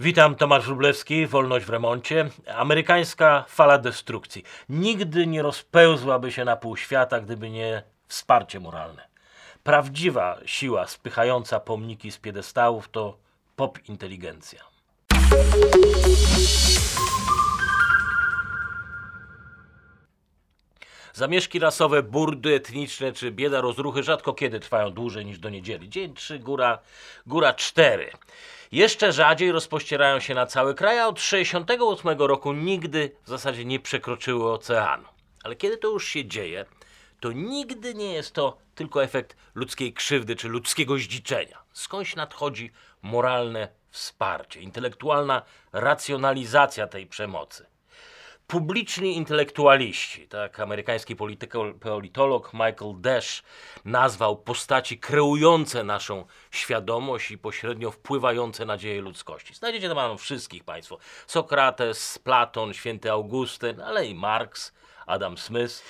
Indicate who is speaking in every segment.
Speaker 1: Witam, Tomasz Wróblewski, Wolność w remoncie. Amerykańska fala destrukcji. Nigdy nie rozpełzłaby się na pół świata, gdyby nie wsparcie moralne. Prawdziwa siła spychająca pomniki z piedestałów to pop inteligencja. Zamieszki rasowe, burdy etniczne czy bieda rozruchy rzadko kiedy trwają dłużej niż do niedzieli. Dzień trzy, góra, góra cztery. Jeszcze rzadziej rozpościerają się na cały kraj, a od 68 roku nigdy w zasadzie nie przekroczyły oceanu. Ale kiedy to już się dzieje, to nigdy nie jest to tylko efekt ludzkiej krzywdy czy ludzkiego zdziczenia. Skądś nadchodzi moralne wsparcie, intelektualna racjonalizacja tej przemocy. Publiczni intelektualiści, tak amerykański politolog Michael Dash nazwał postaci kreujące naszą świadomość i pośrednio wpływające na dzieje ludzkości. Znajdziecie tam wszystkich Państwo. Sokrates, Platon, święty Augustyn, ale i Marx, Adam Smith.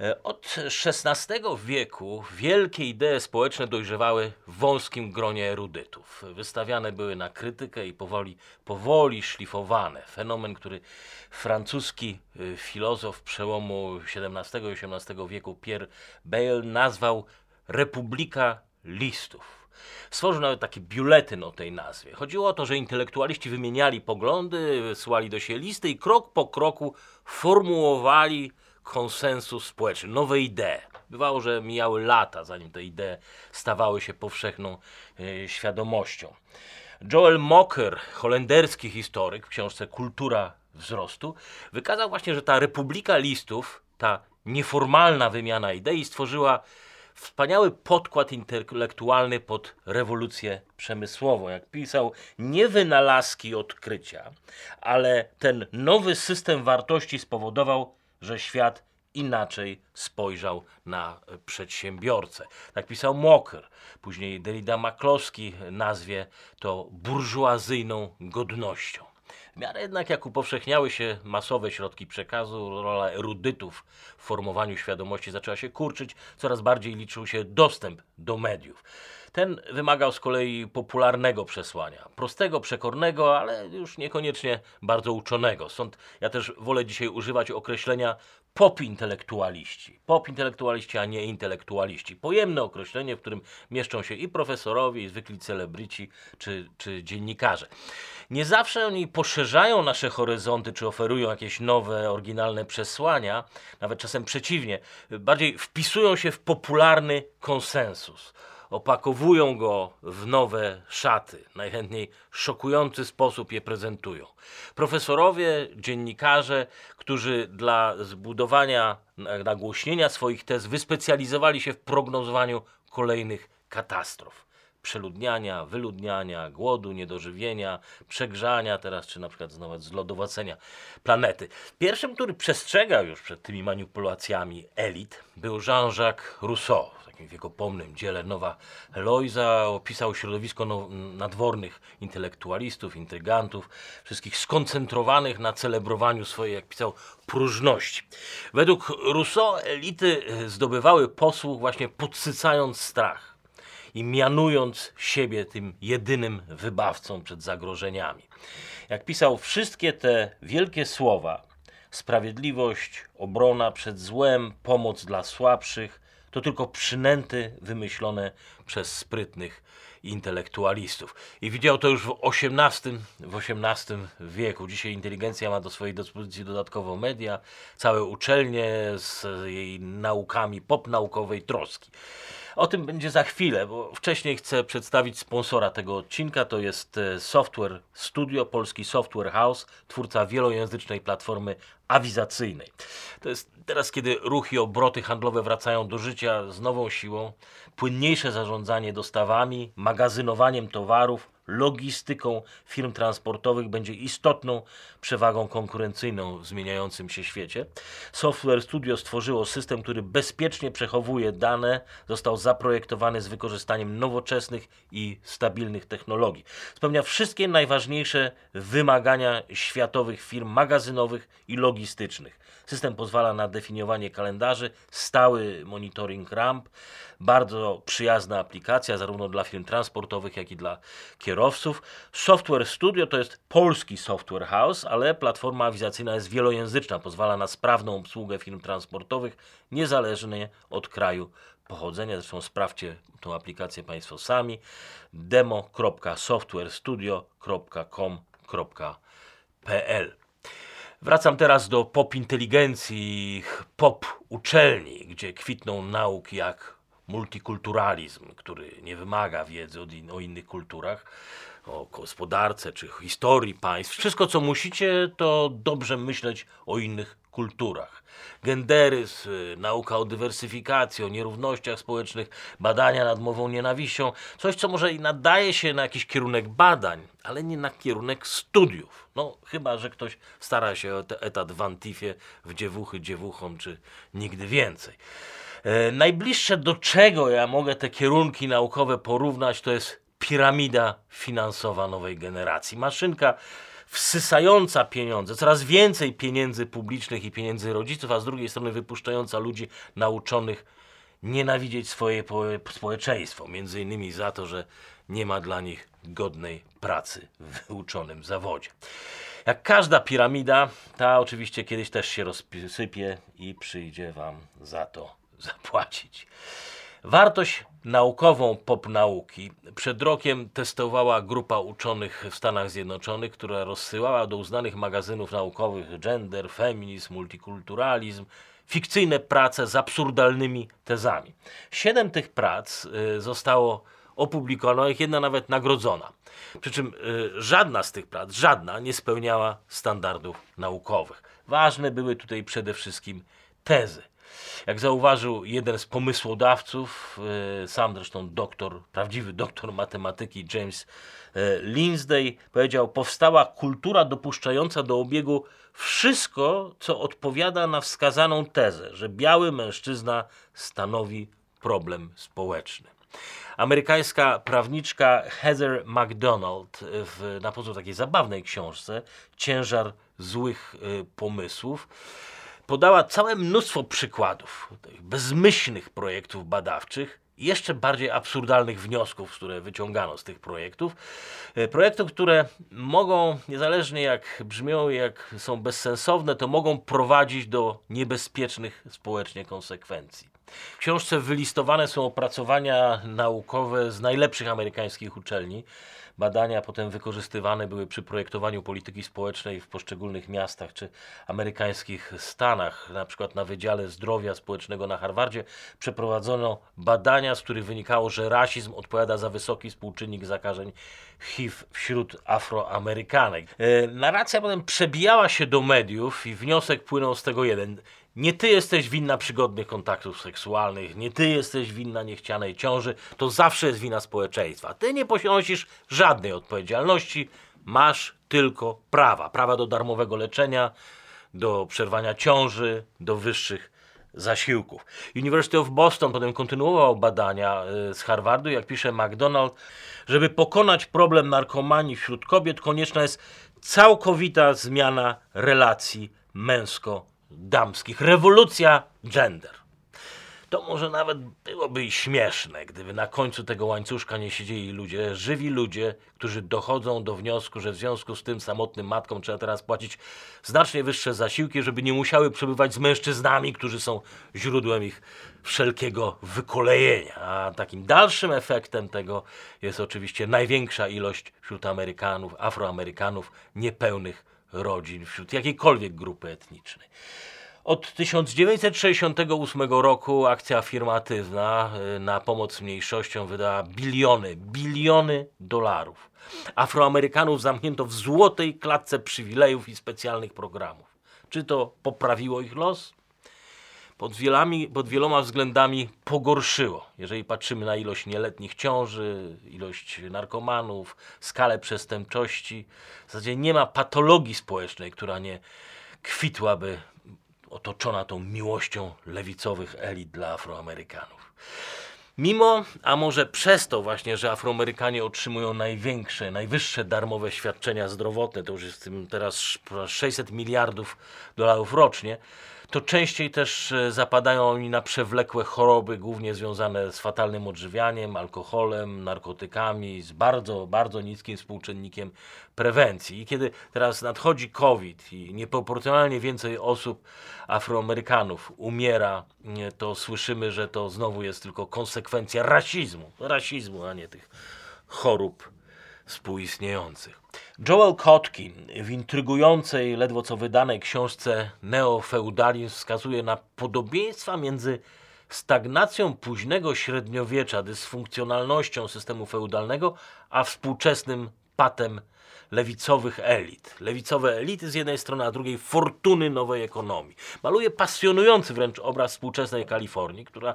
Speaker 1: E, Od XVI wieku wielkie idee społeczne dojrzewały w wąskim gronie erudytów. Wystawiane były na krytykę i powoli, powoli szlifowane. Fenomen, który francuski y, filozof przełomu XVII i XVIII wieku Pierre Bayle nazwał Republika Listów. Stworzył nawet taki biuletyn o tej nazwie. Chodziło o to, że intelektualiści wymieniali poglądy, wysyłali do siebie listy i krok po kroku formułowali konsensus społeczny, nowe idee. Bywało, że mijały lata, zanim te idee stawały się powszechną e, świadomością. Joel Mocker, holenderski historyk w książce Kultura wzrostu, wykazał właśnie, że ta republika listów, ta nieformalna wymiana idei stworzyła wspaniały podkład intelektualny pod rewolucję przemysłową. Jak pisał, nie wynalazki odkrycia, ale ten nowy system wartości spowodował, że świat inaczej spojrzał na przedsiębiorcę. Tak pisał Mocker. Później Derrida McCloskey nazwie to burżuazyjną godnością. W miarę jednak jak upowszechniały się masowe środki przekazu, rola erudytów w formowaniu świadomości zaczęła się kurczyć, coraz bardziej liczył się dostęp do mediów. Ten wymagał z kolei popularnego przesłania, prostego, przekornego, ale już niekoniecznie bardzo uczonego. Stąd ja też wolę dzisiaj używać określenia pop intelektualiści. Pop intelektualiści, a nie intelektualiści. Pojemne określenie, w którym mieszczą się i profesorowie, i zwykli celebryci, czy, czy dziennikarze. Nie zawsze oni poszerzają nasze horyzonty, czy oferują jakieś nowe, oryginalne przesłania, nawet czasem przeciwnie, bardziej wpisują się w popularny konsensus opakowują go w nowe szaty, najchętniej szokujący sposób je prezentują. Profesorowie, dziennikarze, którzy dla zbudowania, nagłośnienia swoich tez wyspecjalizowali się w prognozowaniu kolejnych katastrof. Przeludniania, wyludniania, głodu, niedożywienia, przegrzania teraz, czy na przykład nawet zlodowacenia planety. Pierwszym, który przestrzegał już przed tymi manipulacjami elit, był Jean-Jacques Rousseau takim wiekopomnym dziele Nowa Eloisa opisał środowisko no, nadwornych intelektualistów, intrygantów, wszystkich skoncentrowanych na celebrowaniu swojej, jak pisał, próżności. Według Rousseau elity zdobywały posłuch właśnie podsycając strach i mianując siebie tym jedynym wybawcą przed zagrożeniami. Jak pisał, wszystkie te wielkie słowa sprawiedliwość, obrona przed złem, pomoc dla słabszych to tylko przynęty wymyślone przez sprytnych intelektualistów. I widział to już w XVIII, w XVIII wieku. Dzisiaj inteligencja ma do swojej dyspozycji dodatkowo media, całe uczelnie z jej naukami popnaukowej troski. O tym będzie za chwilę, bo wcześniej chcę przedstawić sponsora tego odcinka. To jest e, Software Studio, polski Software House, twórca wielojęzycznej platformy awizacyjnej. To jest teraz, kiedy ruchy i obroty handlowe wracają do życia z nową siłą, płynniejsze zarządzanie dostawami, magazynowaniem towarów, logistyką firm transportowych będzie istotną przewagą konkurencyjną w zmieniającym się świecie. Software Studio stworzyło system, który bezpiecznie przechowuje dane, został zaprojektowany z wykorzystaniem nowoczesnych i stabilnych technologii. Spełnia wszystkie najważniejsze wymagania światowych firm magazynowych i logistycznych. System pozwala na definiowanie kalendarzy, stały monitoring ramp, bardzo przyjazna aplikacja zarówno dla firm transportowych, jak i dla kierowców. Software Studio to jest polski software house, ale platforma awizacyjna jest wielojęzyczna, pozwala na sprawną obsługę firm transportowych niezależnie od kraju pochodzenia. Zresztą sprawdźcie tą aplikację Państwo sami. demo.softwarestudio.com.pl Wracam teraz do pop inteligencji, pop uczelni, gdzie kwitną nauki jak multikulturalizm, który nie wymaga wiedzy in, o innych kulturach, o gospodarce czy historii państw. Wszystko, co musicie, to dobrze myśleć o innych kulturach. Genderyzm, y, nauka o dywersyfikacji, o nierównościach społecznych, badania nad mową nienawiścią. Coś, co może i nadaje się na jakiś kierunek badań, ale nie na kierunek studiów. No, chyba, że ktoś stara się o etat w Antifie, w dziewuchy dziewuchom, czy nigdy więcej. E, najbliższe do czego ja mogę te kierunki naukowe porównać, to jest piramida finansowa nowej generacji. Maszynka wsysająca pieniądze, coraz więcej pieniędzy publicznych i pieniędzy rodziców, a z drugiej strony wypuszczająca ludzi nauczonych nienawidzieć swoje społeczeństwo, między innymi za to, że nie ma dla nich godnej pracy w wyuczonym zawodzie. Jak każda piramida, ta oczywiście kiedyś też się rozsypie i przyjdzie Wam za to zapłacić. Wartość naukową pop nauki przed rokiem testowała grupa uczonych w Stanach Zjednoczonych, która rozsyłała do uznanych magazynów naukowych gender, feminizm, multikulturalizm, fikcyjne prace z absurdalnymi tezami. Siedem tych prac y, zostało opublikowanych, jedna nawet nagrodzona. Przy czym y, żadna z tych prac, żadna nie spełniała standardów naukowych. Ważne były tutaj przede wszystkim tezy. Jak zauważył jeden z pomysłodawców, e, sam zresztą doktor, prawdziwy doktor matematyki James e, Lindsay, powiedział: Powstała kultura dopuszczająca do obiegu wszystko, co odpowiada na wskazaną tezę, że biały mężczyzna stanowi problem społeczny. Amerykańska prawniczka Heather McDonald w, na pozór takiej zabawnej książce Ciężar złych y, pomysłów podała całe mnóstwo przykładów bezmyślnych projektów badawczych jeszcze bardziej absurdalnych wniosków, które wyciągano z tych projektów. E, projektów, które mogą, niezależnie jak brzmią, jak są bezsensowne, to mogą prowadzić do niebezpiecznych społecznie konsekwencji. W książce wylistowane są opracowania naukowe z najlepszych amerykańskich uczelni. Badania potem wykorzystywane były przy projektowaniu polityki społecznej w poszczególnych miastach czy amerykańskich stanach. Na przykład na Wydziale Zdrowia Społecznego na Harvardzie przeprowadzono badania, z których wynikało, że rasizm odpowiada za wysoki współczynnik zakażeń HIV wśród Afroamerykanek. E, narracja potem przebijała się do mediów i wniosek płynął z tego jeden. Nie ty jesteś winna przygodnych kontaktów seksualnych, nie ty jesteś winna niechcianej ciąży, to zawsze jest wina społeczeństwa. Ty nie ponosisz żadnej odpowiedzialności, masz tylko prawa. Prawa do darmowego leczenia, do przerwania ciąży, do wyższych zasiłków. University of Boston potem kontynuował badania e, z Harvardu, jak pisze McDonald, żeby pokonać problem narkomanii wśród kobiet konieczna jest całkowita zmiana relacji męsko damskich. Rewolucja gender. To może nawet byłoby śmieszne, gdyby na końcu tego łańcuszka nie siedzieli ludzie, żywi ludzie, którzy dochodzą do wniosku, że w związku z tym samotnym matkom trzeba teraz płacić znacznie wyższe zasiłki, żeby nie musiały przebywać z mężczyznami, którzy są źródłem ich wszelkiego wykolejenia. A takim dalszym efektem tego jest oczywiście największa ilość wśród Amerykanów, Afroamerykanów niepełnych rodzin wśród jakiejkolwiek grupy etnicznej. Od 1968 roku akcja afirmatywna y, na pomoc mniejszościom wydała biliony, biliony dolarów. Afroamerykanów zamknięto w złotej klatce przywilejów i specjalnych programów. Czy to poprawiło ich los? Pod, wielami, pod wieloma względami pogorszyło. Jeżeli patrzymy na ilość nieletnich ciąży, ilość narkomanów, skalę przestępczości, w zasadzie nie ma patologii społecznej, która nie kwitłaby otoczona tą miłością lewicowych elit dla Afroamerykanów. Mimo, a może przez to właśnie, że Afroamerykanie otrzymują największe, najwyższe darmowe świadczenia zdrowotne, to już jest teraz 600 miliardów dolarów rocznie, to częściej też e, zapadają oni na przewlekłe choroby, głównie związane z fatalnym odżywianiem, alkoholem, narkotykami, z bardzo, bardzo niskim współczynnikiem prewencji. I kiedy teraz nadchodzi COVID i nieproporcjonalnie więcej osób, Afroamerykanów, umiera, to słyszymy, że to znowu jest tylko konsekwencja rasizmu. Rasizmu, a nie tych chorób współistniejących. Joel Kotkin w intrygującej, ledwo co wydanej książce Neofeudalizm wskazuje na podobieństwa między stagnacją późnego średniowiecza, dysfunkcjonalnością systemu feudalnego, a współczesnym patem lewicowych elit. Lewicowe elity z jednej strony, a drugiej fortuny nowej ekonomii. Maluje pasjonujący wręcz obraz współczesnej Kalifornii, która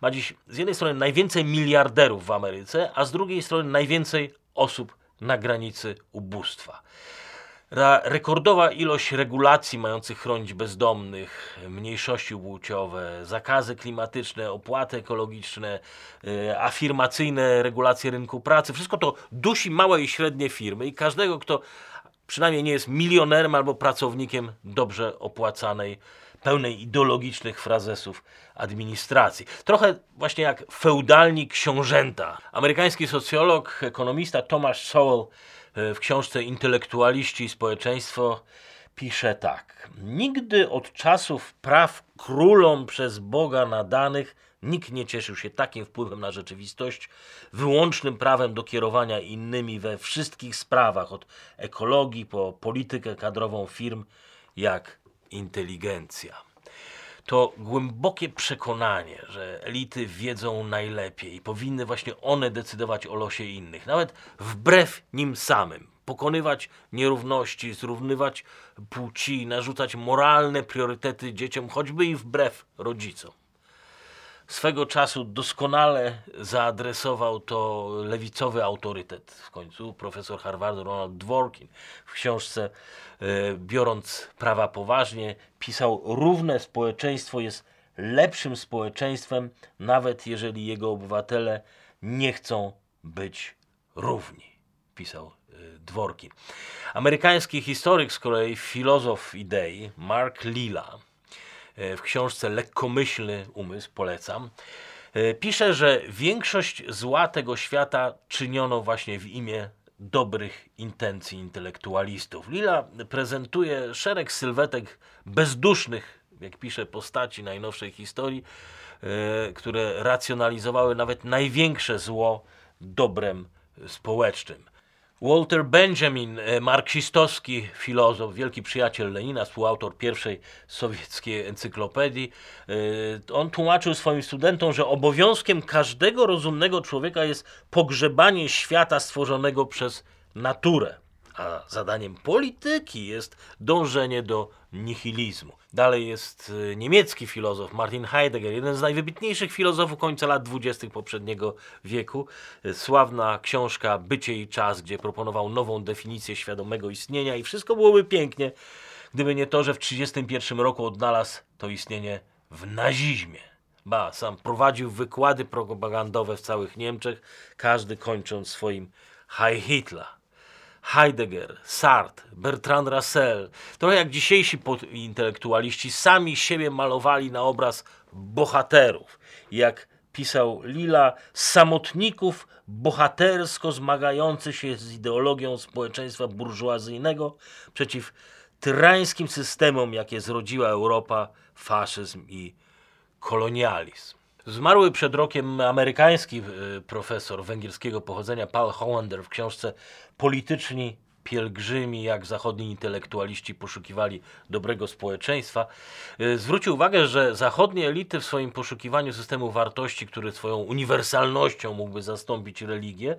Speaker 1: ma dziś z jednej strony najwięcej miliarderów w Ameryce, a z drugiej strony najwięcej osób na granicy ubóstwa. Rekordowa ilość regulacji mających chronić bezdomnych, mniejszości płciowe, zakazy klimatyczne, opłaty ekologiczne, e, afirmacyjne regulacje rynku pracy, wszystko to dusi małe i średnie firmy i każdego, kto przynajmniej nie jest milionerem albo pracownikiem dobrze opłacanej pełnej ideologicznych frazesów administracji. Trochę właśnie jak feudalni książęta. Amerykański socjolog, ekonomista Thomas Sowell e, w książce Intelektualiści i społeczeństwo pisze tak. Nigdy od czasów praw królom przez Boga nadanych nikt nie cieszył się takim wpływem na rzeczywistość, wyłącznym prawem do kierowania innymi we wszystkich sprawach, od ekologii po politykę kadrową firm, jak inteligencja. To głębokie przekonanie, że elity wiedzą najlepiej i powinny właśnie one decydować o losie innych, nawet wbrew nim samym. Pokonywać nierówności, zrównywać płci, narzucać moralne priorytety dzieciom, choćby i wbrew rodzicom swego czasu doskonale zaadresował to lewicowy autorytet w końcu, profesor Harvardu Ronald Dworkin w książce e, Biorąc prawa poważnie, pisał równe społeczeństwo jest lepszym społeczeństwem, nawet jeżeli jego obywatele nie chcą być równi, pisał e, Dworkin. Amerykański historyk z kolei, filozof idei, Mark Lilla, E, w książce Lekkomyślny umysł, polecam, e, pisze, że większość zła tego świata czyniono właśnie w imię dobrych intencji intelektualistów. Lila prezentuje szereg sylwetek bezdusznych, jak pisze, postaci najnowszej historii, e, które racjonalizowały nawet największe zło dobrem społecznym. Walter Benjamin, e, marksistowski filozof, wielki przyjaciel Lenina, współautor pierwszej sowieckiej encyklopedii, e, on tłumaczył swoim studentom, że obowiązkiem każdego rozumnego człowieka jest pogrzebanie świata stworzonego przez naturę a zadaniem polityki jest dążenie do nihilizmu. Dalej jest y, niemiecki filozof Martin Heidegger, jeden z najwybitniejszych filozofów końca lat dwudziestych poprzedniego wieku. Y, sławna książka Bycie i czas, gdzie proponował nową definicję świadomego istnienia i wszystko byłoby pięknie, gdyby nie to, że w 1931 roku odnalazł to istnienie w nazizmie. Ba, sam prowadził wykłady propagandowe w całych Niemczech, każdy kończąc swoim Heil Hitler. Heidegger, Sartre, Bertrand Russell, trochę jak dzisiejsi intelektualiści, sami siebie malowali na obraz bohaterów. Jak pisał Lila, samotników bohatersko zmagających się z ideologią społeczeństwa burżuazyjnego przeciw tyrańskim systemom, jakie zrodziła Europa, faszyzm i kolonializm. Zmarły przed rokiem amerykański e, profesor węgierskiego pochodzenia Paul Hollander w książce Polityczni pielgrzymi, jak zachodni intelektualiści poszukiwali dobrego społeczeństwa, e, zwrócił uwagę, że zachodnie elity w swoim poszukiwaniu systemu wartości, który swoją uniwersalnością mógłby zastąpić religię,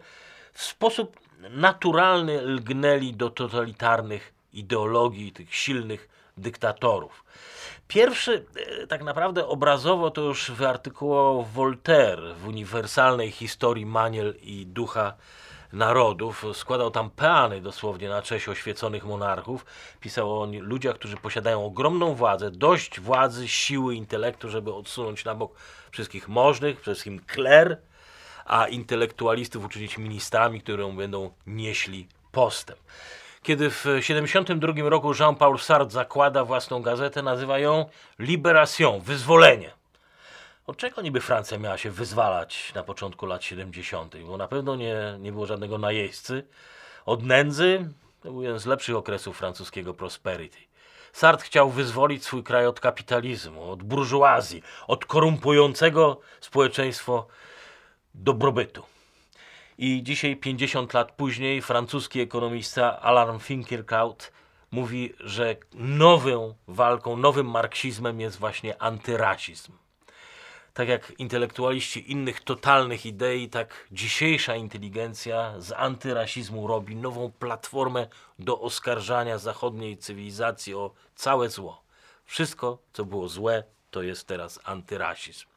Speaker 1: w sposób naturalny lgnęli do totalitarnych ideologii tych silnych dyktatorów. Pierwszy e, tak naprawdę obrazowo to już wyartykułował Voltaire w uniwersalnej historii maniel i ducha narodów. Składał tam peany dosłownie na cześć oświeconych monarchów. Pisał o ludziach, którzy posiadają ogromną władzę, dość władzy, siły, intelektu, żeby odsunąć na bok wszystkich możnych, przede wszystkim kler, a intelektualistów uczynić ministrami, którą będą nieśli postęp. Kiedy w 1972 roku Jean-Paul Sartre zakłada własną gazetę, nazywa ją Libération, wyzwolenie. Od czego niby Francja miała się wyzwalać na początku lat 70., bo na pewno nie, nie było żadnego najeźdźcy. Od nędzy, to był jeden z lepszych okresów francuskiego prosperity. Sartre chciał wyzwolić swój kraj od kapitalizmu, od burżuazji, od korumpującego społeczeństwo dobrobytu. I dzisiaj, 50 lat później, francuski ekonomista Alain Finkielkraut mówi, że nową walką, nowym marksizmem jest właśnie antyrasizm. Tak jak intelektualiści innych totalnych idei, tak dzisiejsza inteligencja z antyrasizmu robi nową platformę do oskarżania zachodniej cywilizacji o całe zło. Wszystko, co było złe, to jest teraz antyrasizm.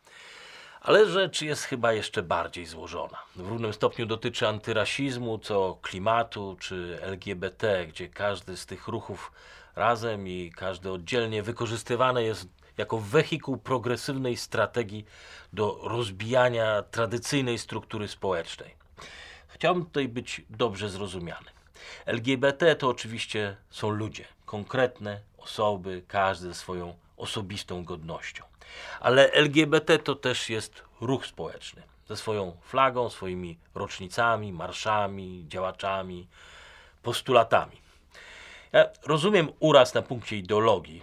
Speaker 1: Ale rzecz jest chyba jeszcze bardziej złożona. W równym stopniu dotyczy antyrasizmu, co klimatu czy LGBT, gdzie każdy z tych ruchów razem i każdy oddzielnie wykorzystywany jest jako wehikuł progresywnej strategii do rozbijania tradycyjnej struktury społecznej. Chciałbym tutaj być dobrze zrozumiany. LGBT to oczywiście są ludzie, konkretne osoby, każdy ze swoją osobistą godnością. Ale LGBT to też jest ruch społeczny ze swoją flagą, swoimi rocznicami, marszami, działaczami, postulatami. Ja rozumiem uraz na punkcie ideologii,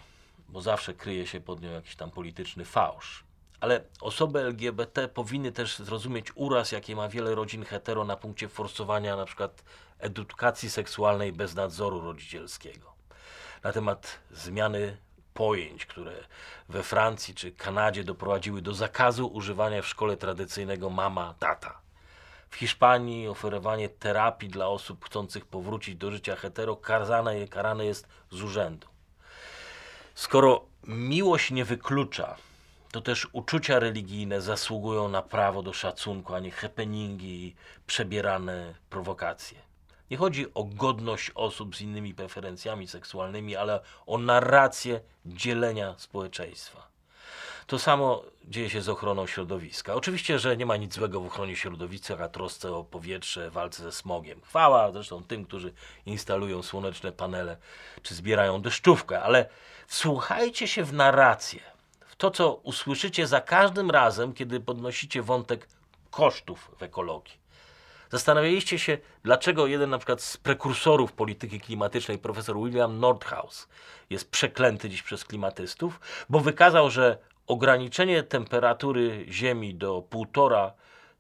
Speaker 1: bo zawsze kryje się pod nią jakiś tam polityczny fałsz. Ale osoby LGBT powinny też zrozumieć uraz, jaki ma wiele rodzin hetero na punkcie forsowania na przykład edukacji seksualnej bez nadzoru rodzicielskiego. Na temat zmiany pojęć, które we Francji czy Kanadzie doprowadziły do zakazu używania w szkole tradycyjnego mama, tata. W Hiszpanii oferowanie terapii dla osób chcących powrócić do życia hetero karane, karane jest z urzędu. Skoro miłość nie wyklucza, to też uczucia religijne zasługują na prawo do szacunku, a nie happeningi i przebierane prowokacje. Nie chodzi o godność osób z innymi preferencjami seksualnymi, ale o narrację dzielenia społeczeństwa. To samo dzieje się z ochroną środowiska. Oczywiście, że nie ma nic złego w ochronie środowiska, a trosce o powietrze, walce ze smogiem. Chwała zresztą tym, którzy instalują słoneczne panele czy zbierają deszczówkę, ale wsłuchajcie się w narrację, w to, co usłyszycie za każdym razem, kiedy podnosicie wątek kosztów w ekologii. Zastanawialiście się, dlaczego jeden na przykład z prekursorów polityki klimatycznej, profesor William Nordhaus, jest przeklęty dziś przez klimatystów, bo wykazał, że ograniczenie temperatury Ziemi do 1,5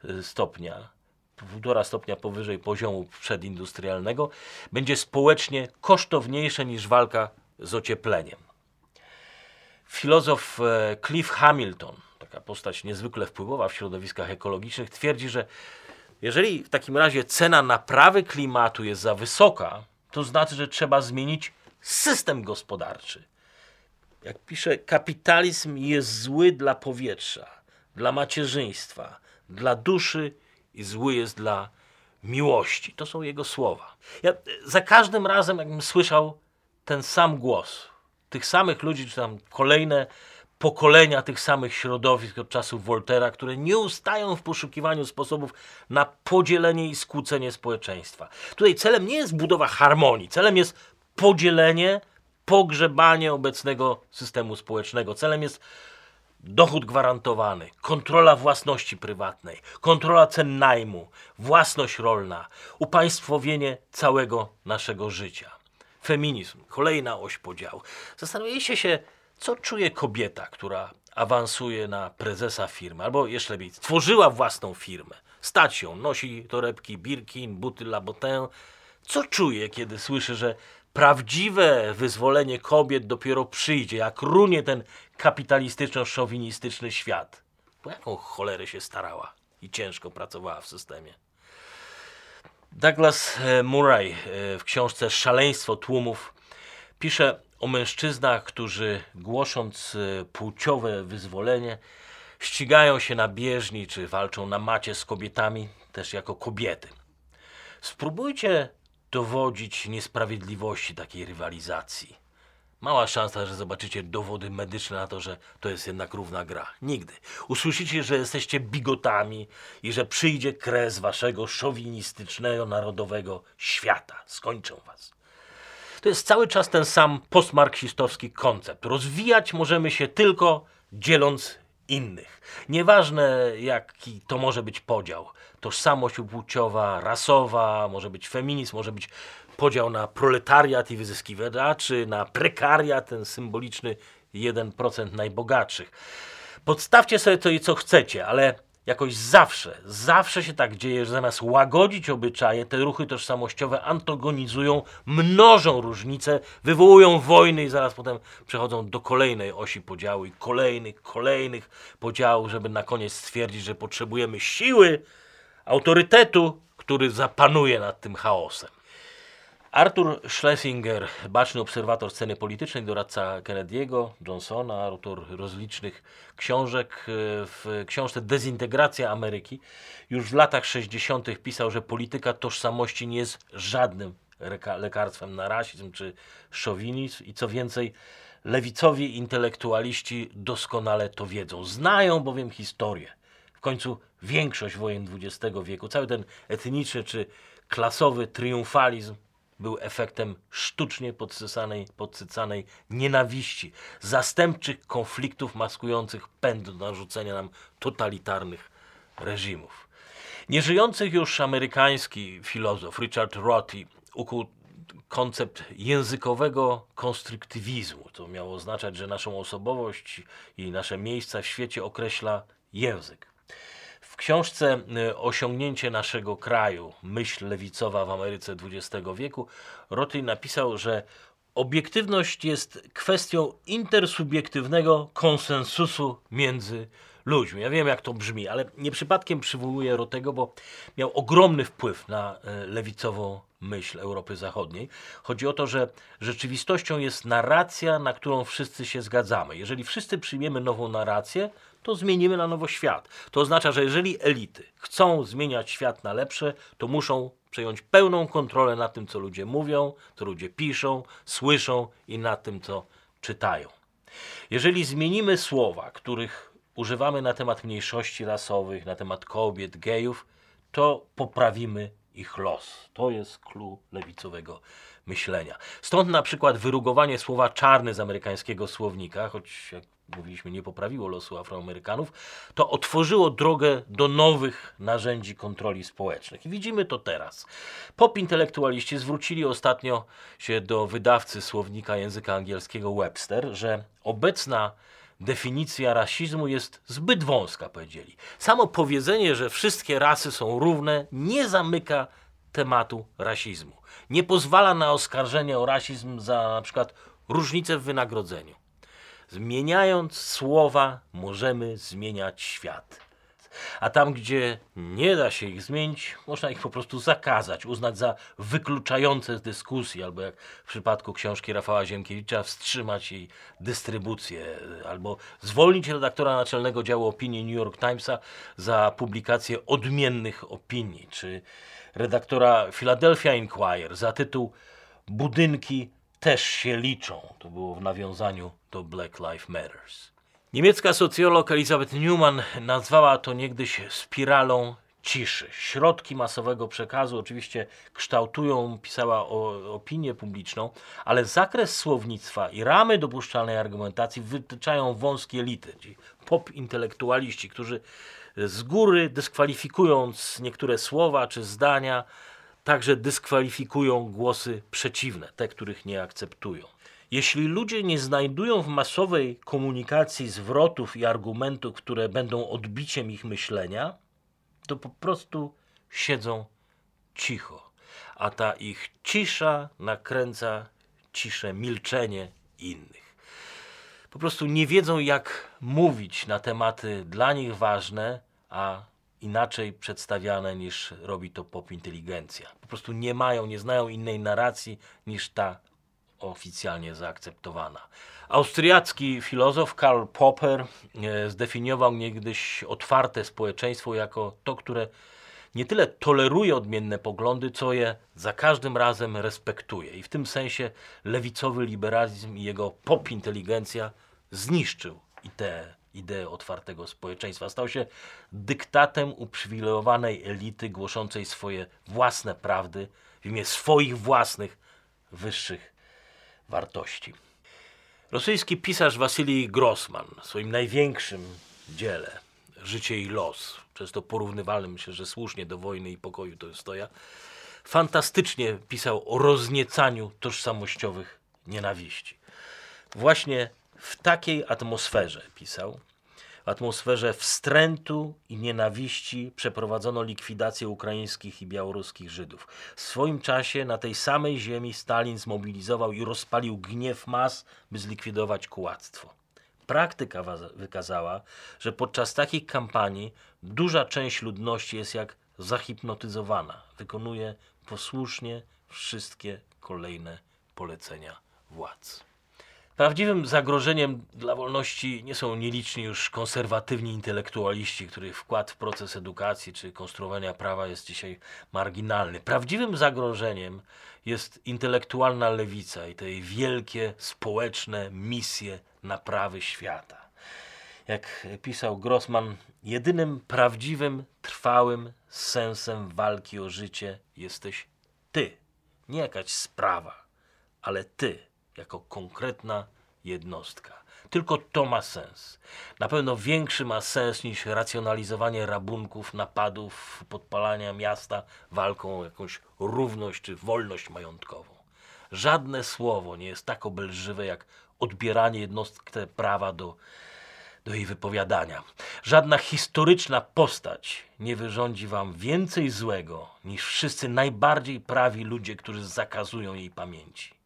Speaker 1: y, stopnia, 1,5 stopnia powyżej poziomu przedindustrialnego, będzie społecznie kosztowniejsze niż walka z ociepleniem. Filozof e, Cliff Hamilton, taka postać niezwykle wpływowa w środowiskach ekologicznych, twierdzi, że jeżeli w takim razie cena naprawy klimatu jest za wysoka, to znaczy, że trzeba zmienić system gospodarczy. Jak pisze, kapitalizm jest zły dla powietrza, dla macierzyństwa, dla duszy i zły jest dla miłości. To są jego słowa. Ja za każdym razem, jakbym słyszał ten sam głos, tych samych ludzi, czy tam kolejne pokolenia tych samych środowisk od czasów Voltera, które nie ustają w poszukiwaniu sposobów na podzielenie i skłócenie społeczeństwa. Tutaj celem nie jest budowa harmonii, celem jest podzielenie, pogrzebanie obecnego systemu społecznego. Celem jest dochód gwarantowany, kontrola własności prywatnej, kontrola cen najmu, własność rolna, upaństwowienie całego naszego życia. Feminizm, kolejna oś podziału. Zastanawiajcie się, co czuje kobieta, która awansuje na prezesa firmy, albo jeszcze lepiej, stworzyła własną firmę. Stać ją, nosi torebki Birkin, buty Labotin. Co czuje, kiedy słyszy, że prawdziwe wyzwolenie kobiet dopiero przyjdzie, jak runie ten kapitalistyczno-szowinistyczny świat? Po jaką cholerę się starała i ciężko pracowała w systemie? Douglas e, Murray e, w książce Szaleństwo tłumów pisze o mężczyznach, którzy głosząc e, płciowe wyzwolenie, ścigają się na bieżni czy walczą na macie z kobietami, też jako kobiety. Spróbujcie dowodzić niesprawiedliwości takiej rywalizacji. Mała szansa, że zobaczycie dowody medyczne na to, że to jest jednak równa gra. Nigdy. Usłyszycie, że jesteście bigotami i że przyjdzie kres waszego szowinistycznego, narodowego świata. Skończą was. To jest cały czas ten sam postmarksistowski koncept. Rozwijać możemy się tylko dzieląc innych. Nieważne jaki to może być podział. Tożsamość płciowa, rasowa, może być feminizm, może być podział na proletariat i wyzyskiwaczy, na prekariat, ten symboliczny 1% najbogatszych. Podstawcie sobie to co chcecie, ale jakoś zawsze, zawsze się tak dzieje, że zamiast łagodzić obyczaje, te ruchy tożsamościowe antagonizują, mnożą różnice, wywołują wojny i zaraz potem przechodzą do kolejnej osi podziału i kolejnych, kolejnych podziałów, żeby na koniec stwierdzić, że potrzebujemy siły, autorytetu, który zapanuje nad tym chaosem. Arthur Schlesinger, baczny obserwator sceny politycznej, doradca Kennedy'ego, Johnsona, autor rozlicznych książek. W książce Dezintegracja Ameryki już w latach 60. pisał, że polityka tożsamości nie jest żadnym lekarstwem na rasizm czy szowinizm i co więcej, lewicowi intelektualiści doskonale to wiedzą. Znają bowiem historię. W końcu większość wojen XX wieku, cały ten etniczny czy klasowy triumfalizm był efektem sztucznie podsycanej, podsycanej nienawiści, zastępczych konfliktów maskujących pęd do narzucenia nam totalitarnych reżimów. Nieżyjący już amerykański filozof Richard Rorty ukuł koncept językowego konstruktywizmu. To miało oznaczać, że naszą osobowość i nasze miejsca w świecie określa język. W książce y, Osiągnięcie naszego kraju, myśl lewicowa w Ameryce XX wieku, Roty napisał, że obiektywność jest kwestią intersubiektywnego konsensusu między ludźmi. Ja wiem, jak to brzmi, ale nie przypadkiem przywołuję Rotego, bo miał ogromny wpływ na e, lewicową myśl Europy Zachodniej. Chodzi o to, że rzeczywistością jest narracja, na którą wszyscy się zgadzamy. Jeżeli wszyscy przyjmiemy nową narrację, to zmienimy na nowo świat. To oznacza, że jeżeli elity chcą zmieniać świat na lepsze, to muszą przejąć pełną kontrolę nad tym, co ludzie mówią, co ludzie piszą, słyszą i nad tym, co czytają. Jeżeli zmienimy słowa, których używamy na temat mniejszości rasowych, na temat kobiet, gejów, to poprawimy ich los. To jest clue lewicowego myślenia. Stąd na przykład wyrugowanie słowa czarny z amerykańskiego słownika, choć jak mówiliśmy, nie poprawiło losu Afroamerykanów, to otworzyło drogę do nowych narzędzi kontroli społecznych. I widzimy to teraz. Pop intelektualiści zwrócili ostatnio się do wydawcy słownika języka angielskiego Webster, że obecna definicja rasizmu jest zbyt wąska, powiedzieli. Samo powiedzenie, że wszystkie rasy są równe, nie zamyka tematu rasizmu. Nie pozwala na oskarżenie o rasizm za na przykład różnice w wynagrodzeniu. Zmieniając słowa, możemy zmieniać świat. A tam, gdzie nie da się ich zmienić, można ich po prostu zakazać, uznać za wykluczające z dyskusji, albo jak w przypadku książki Rafała Ziemkiewicza, wstrzymać jej dystrybucję, albo zwolnić redaktora naczelnego działu opinii New York Timesa za publikację odmiennych opinii, czy redaktora Philadelphia Inquirer za tytuł Budynki też się liczą. To było w nawiązaniu do Black Lives Matters. Niemiecka socjolog Elisabeth Newman nazwała to niegdyś spiralą ciszy. Środki masowego przekazu oczywiście kształtują, pisała o opinię publiczną, ale zakres słownictwa i ramy dopuszczalnej argumentacji wytyczają wąskie elity, ci pop intelektualiści, którzy z góry dyskwalifikując niektóre słowa czy zdania, także dyskwalifikują głosy przeciwne, te, których nie akceptują. Jeśli ludzie nie znajdują w masowej komunikacji zwrotów i argumentów, które będą odbiciem ich myślenia, to po prostu siedzą cicho, a ta ich cisza nakręca ciszę, milczenie innych. Po prostu nie wiedzą, jak mówić na tematy dla nich ważne, a inaczej przedstawiane niż robi to pop inteligencja. Po prostu nie mają, nie znają innej narracji niż ta oficjalnie zaakceptowana. Austriacki filozof Karl Popper e, zdefiniował niegdyś otwarte społeczeństwo jako to, które nie tyle toleruje odmienne poglądy, co je za każdym razem respektuje. I w tym sensie lewicowy liberalizm i jego popinteligencja zniszczył ideę, ideę otwartego społeczeństwa. Stał się dyktatem uprzywilejowanej elity głoszącej swoje własne prawdy w imię swoich własnych wyższych wartości. Rosyjski pisarz Wasilij Grossman w swoim największym dziele Życie i los, często porównywalny, myślę, że słusznie do wojny i pokoju to jest ja, fantastycznie pisał o rozniecaniu tożsamościowych nienawiści. Właśnie w takiej atmosferze pisał, atmosferze wstrętu i nienawiści przeprowadzono likwidację ukraińskich i białoruskich Żydów. W swoim czasie na tej samej ziemi Stalin zmobilizował i rozpalił gniew mas, by zlikwidować kułactwo. Praktyka wykazała, że podczas takich kampanii duża część ludności jest jak zahipnotyzowana, wykonuje posłusznie wszystkie kolejne polecenia władz. Prawdziwym zagrożeniem dla wolności nie są nieliczni już konserwatywni intelektualiści, których wkład w proces edukacji czy konstruowania prawa jest dzisiaj marginalny. Prawdziwym zagrożeniem jest intelektualna lewica i te wielkie społeczne misje naprawy świata. Jak pisał Grossman, jedynym prawdziwym, trwałym sensem walki o życie jesteś ty. Nie jakaś sprawa, ale ty jako konkretna jednostka. Tylko to ma sens. Na pewno większy ma sens niż racjonalizowanie rabunków, napadów, podpalania miasta walką o jakąś równość czy wolność majątkową. Żadne słowo nie jest tak obelżywe jak odbieranie jednostce prawa do, do jej wypowiadania. Żadna historyczna postać nie wyrządzi wam więcej złego niż wszyscy najbardziej prawi ludzie, którzy zakazują jej pamięci.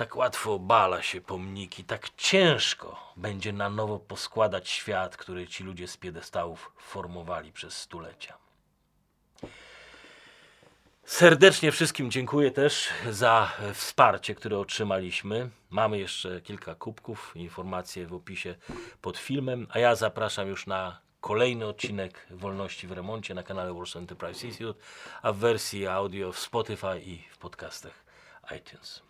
Speaker 1: Tak łatwo bala się pomniki, tak ciężko będzie na nowo poskładać świat, który ci ludzie z piedestałów formowali przez stulecia. Serdecznie wszystkim dziękuję też za wsparcie, które otrzymaliśmy. Mamy jeszcze kilka kubków, informacje w opisie pod filmem, a ja zapraszam już na kolejny odcinek Wolności w Remoncie na kanale Warsaw Enterprise Institute, a w wersji audio w Spotify i w podcastach iTunes.